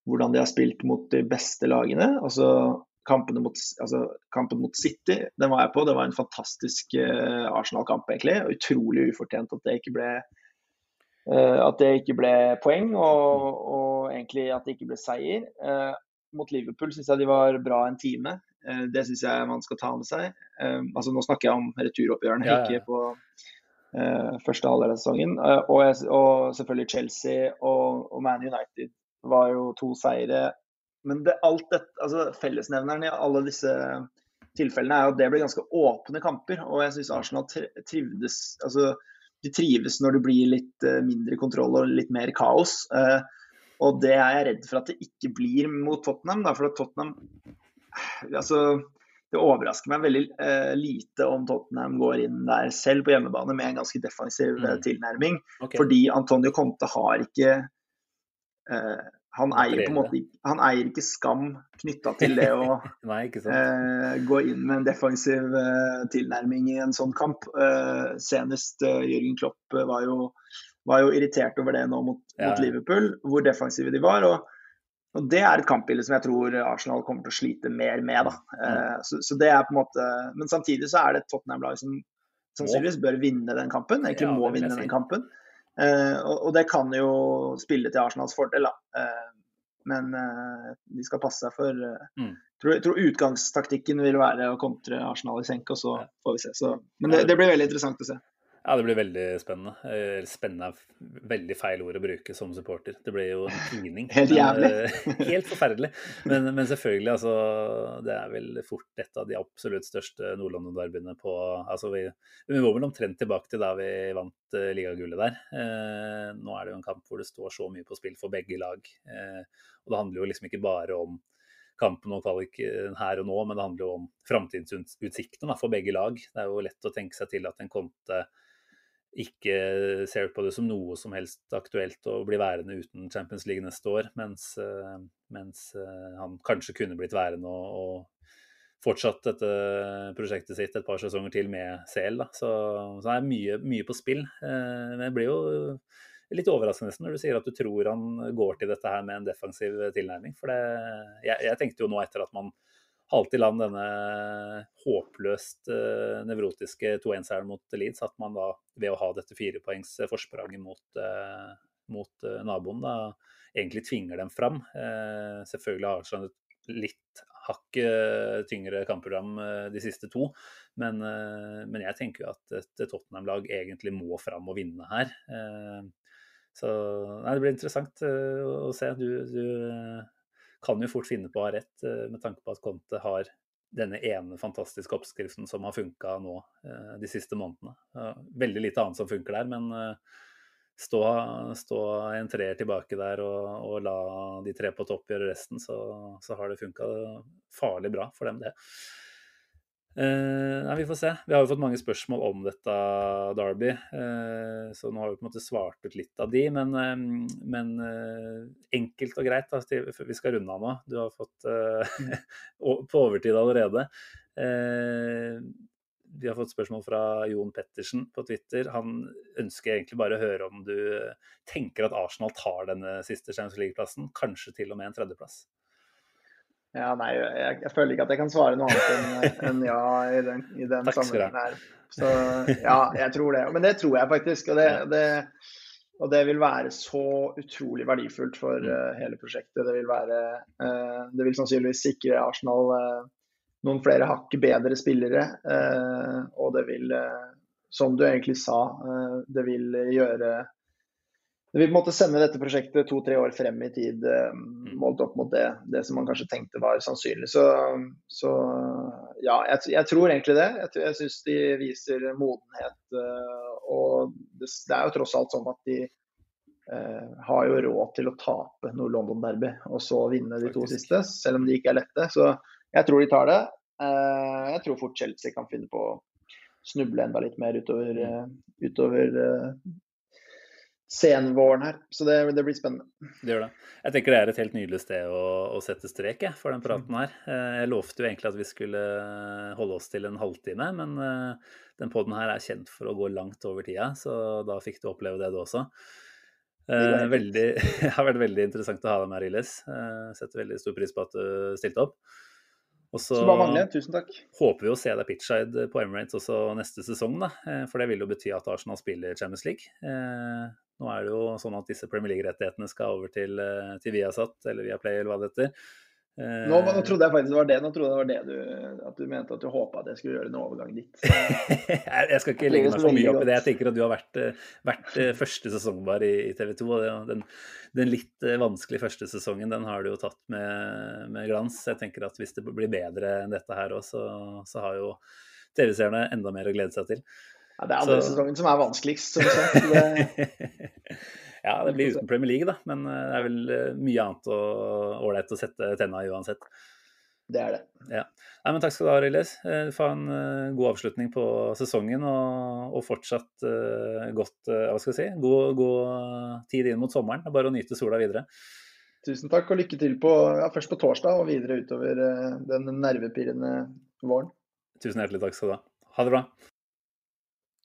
hvordan de har spilt mot de beste lagene. altså mot, altså, kampen mot City den var jeg på. Det var en fantastisk uh, Arsenal-kamp, egentlig. og Utrolig ufortjent at det ikke ble, uh, at det ikke ble poeng, og, og, egentlig at det ikke ble seier. Uh, mot Liverpool syns jeg de var bra en time. det syns jeg man skal ta med seg. altså Nå snakker jeg om returoppgjørene, ja, ja. ikke på første halvdel av sesongen. Eh, og, og, selvfølgelig Chelsea og, og, Man United var jo to seire. Men det, alt dette, altså fellesnevneren i alle disse tilfellene er at det ble ganske åpne kamper. Og jeg syns Arsenal trivdes altså, De trives når det blir litt uh, mindre kontroll og litt mer kaos. Og det er jeg redd for at det ikke blir mot Tottenham. For Tottenham altså, det overrasker meg veldig uh, lite om Tottenham går inn der selv på hjemmebane med en ganske defensiv eh, Mm. tilnærming. Okay. Fordi Antonio Conte har ikke uh, han, eier på en måte, han eier ikke skam knytta til det å Nei, ikke sant. eh, gå inn med en defensiv tilnærming i en sånn kamp. Senest Jørgen Klopp var jo, var jo irritert over det nå mot, Ja. mot Liverpool, hvor defensive de var. og og Det er et kampbilde som jeg tror Arsenal kommer til å slite mer med. da. Eh, så, så det er på en måte, Men samtidig så er det Tottenham-lag som sannsynligvis bør vinne den kampen. Egentlig Ja, må vinne den kampen. Eh, og, og det kan jo spille til Arsenals fordel, da. Eh, men de skal passe seg for Mm. jeg tror utgangstaktikken vil være å kontre Arsenal i senk, og så får vi se. Så, men det, det blir veldig interessant å se. Ja, det blir veldig spennende. Eh, Spennende er veldig feil ord å bruke som supporter. Det blir jo en tingning. Helt jævlig. eh, helt forferdelig. Men, men selvfølgelig, altså. Det er vel fort et av de absolutt største Nord-London-derbyene på Altså, vi, vi var vel omtrent tilbake til da vi vant uh, ligagullet der. Eh, nå er det jo en kamp hvor det står så mye på spill for begge lag. Eh, og det handler jo liksom ikke bare om kampen og kvalik eh, her og nå, men det handler jo om framtidsutsiktene for begge lag. Det er jo lett å tenke seg til at en Conte ikke ser på det som noe som helst aktuelt å bli værende uten Champions League neste år, mens, eh, mens eh, han kanskje kunne blitt værende og, og fortsatt dette prosjektet sitt et par sesonger til med CL. Da. Så, så det er mye, mye på spill. Eh, Men jeg blir jo litt overraskende når du sier at du tror han går til dette her med en defensiv tilnærming. For det, jeg, jeg tenkte jo nå etter at man halte i land denne håpløst eh, nevrotiske 2-1-seieren mot Leeds, at man da ved å ha dette firepoengs forspranget mot, eh, mot eh, naboen, da egentlig tvinger dem fram. Eh, selvfølgelig har Arsenal et litt hakket tyngre kampprogram eh, de siste to, men, eh, men jeg tenker jo at et Tottenham-lag egentlig må fram og vinne her. Eh, så nei, det blir interessant eh, å se. Du, du eh, kan jo fort finne på å ha rett, eh, med tanke på at Conte har denne ene fantastiske oppskriften som har funka nå eh, de siste månedene. Veldig lite annet som funker der, men eh, stå, stå en treer tilbake der og, og la de tre på topp gjøre resten, så, så har det funka farlig bra for dem, det. Eh, nei, Vi får se. Vi har jo fått mange spørsmål om dette Derby, Uh, så nå har vi på en måte svart ut litt av de. Men, uh, men eh, enkelt og greit, da, til, vi skal runde av nå. Du har fått eh, på overtid allerede. Eh, vi har fått spørsmål fra Jon Pettersen på Twitter. Han ønsker egentlig bare å høre om du tenker at Arsenal tar denne siste Champions League-plassen, kanskje til og med en tredjeplass. Ja, nei, jeg, jeg føler ikke at jeg kan svare noe annet enn enn ja i den, i den sammenhengen her. Så ja, jeg tror det. Men det tror jeg faktisk. Og det, det, og det vil være så utrolig verdifullt for eh, hele prosjektet. Det vil være uh, Det vil sannsynligvis sikre Arsenal uh, noen flere hakk bedre spillere. og det vil, som du egentlig sa, det vil gjøre det vil på en måte sende dette prosjektet to-tre år frem i tid, eh, målt opp mot det, det som man kanskje tenkte var sannsynlig. Så, så ja, jeg, jeg tror egentlig det. Jeg, jeg syns de viser modenhet. eh, og det, det er jo tross alt sånn at de eh, har jo råd til å tape noe London-derby, og så vinne de to Faktisk. siste, selv om de ikke er lette. Så jeg tror de tar det. Eh, jeg tror fort Chelsea kan finne på å snuble enda litt mer utover, eh, utover senvåren her. Så det, det blir spennende. Det gjør det. Jeg tenker det er et helt nydelig sted å, å sette strek jeg, for den praten her. Eh, Jeg lovte jo egentlig at vi skulle holde oss til en halvtime, men eh, den poden her er kjent for å gå langt over tida, så da fikk du oppleve det du også. går Eh, Veldig, det har vært veldig interessant å ha deg med, Ariles. Eh, Setter veldig stor pris på at du stilte opp. Og så håper vi å se deg pitchside på Emirates også neste sesong, da. For det vil jo bety at Arsenal spiller Champions League. Nå er det jo sånn at disse Premier League-rettighetene skal over til, eh, til Viasat eller Viaplay eller hva det heter. Eh, Nå, nå trodde jeg faktisk det var det. Nå trodde jeg det var det du, at du mente at du håpa at jeg skulle gjøre en overgang dit. jeg skal ikke legge meg for mye opp i det. Jeg tenker at du har vært, eh, vært første sesong bare i, i TV 2. og Den, den litt vanskelige første sesongen den har du jo tatt med, med glans. Jeg tenker at hvis det blir bedre enn dette her òg, så, så har jo TV-seerne enda mer å glede seg til. Ja, det er andre Så- sesongen som er vanskeligst. Som sagt. Det, ja, det blir uten Premier League, da. Men eh, det er vel eh, mye annet ålreit å sette tenna i uansett. Det er det. Ja. Nei, men takk skal du ha, Riles. Du får ha en uh, god avslutning på sesongen, og, og fortsatt uh, godt uh, hva skal jeg si, god, god tid inn mot sommeren. Er bare å nyte sola videre. Tusen takk, og lykke til på, ja, først på torsdag og videre utover den nervepirrende våren. Tusen hjertelig takk skal du ha. Ha det bra.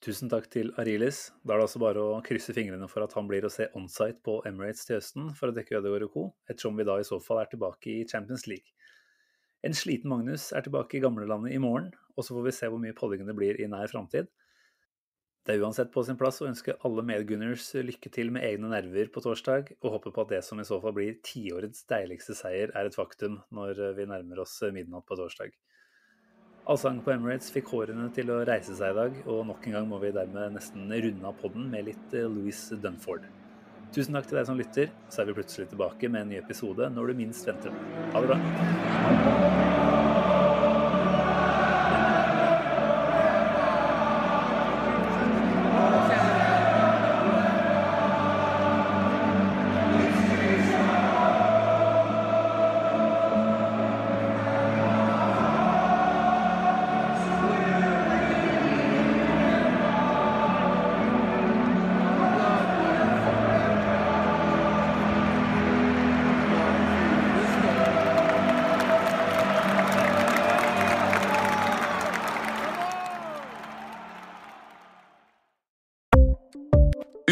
Tusen takk til Arilis. Da er det altså bare å krysse fingrene for at han blir å se onsite på Emirates til høsten for å dekke Ødegaard og co., ettersom vi da i så fall er tilbake i Champions League. En sliten Magnus er tilbake i gamlelandet i morgen, og så får vi se hvor mye podding det blir i nær framtid. Det er uansett på sin plass å ønske alle medgunners lykke til med egne nerver på torsdag, og håpe på at det som i så fall blir tiårets deiligste seier, er et faktum når vi nærmer oss midnatt på torsdag. Allsang på Emirates fikk hårene til å reise seg i dag, og nok en gang må vi dermed nesten runde av podden med litt eh, Louis Dunford. Tusen takk til deg som lytter, så er vi plutselig tilbake med en ny episode når du minst venter Ha det bra.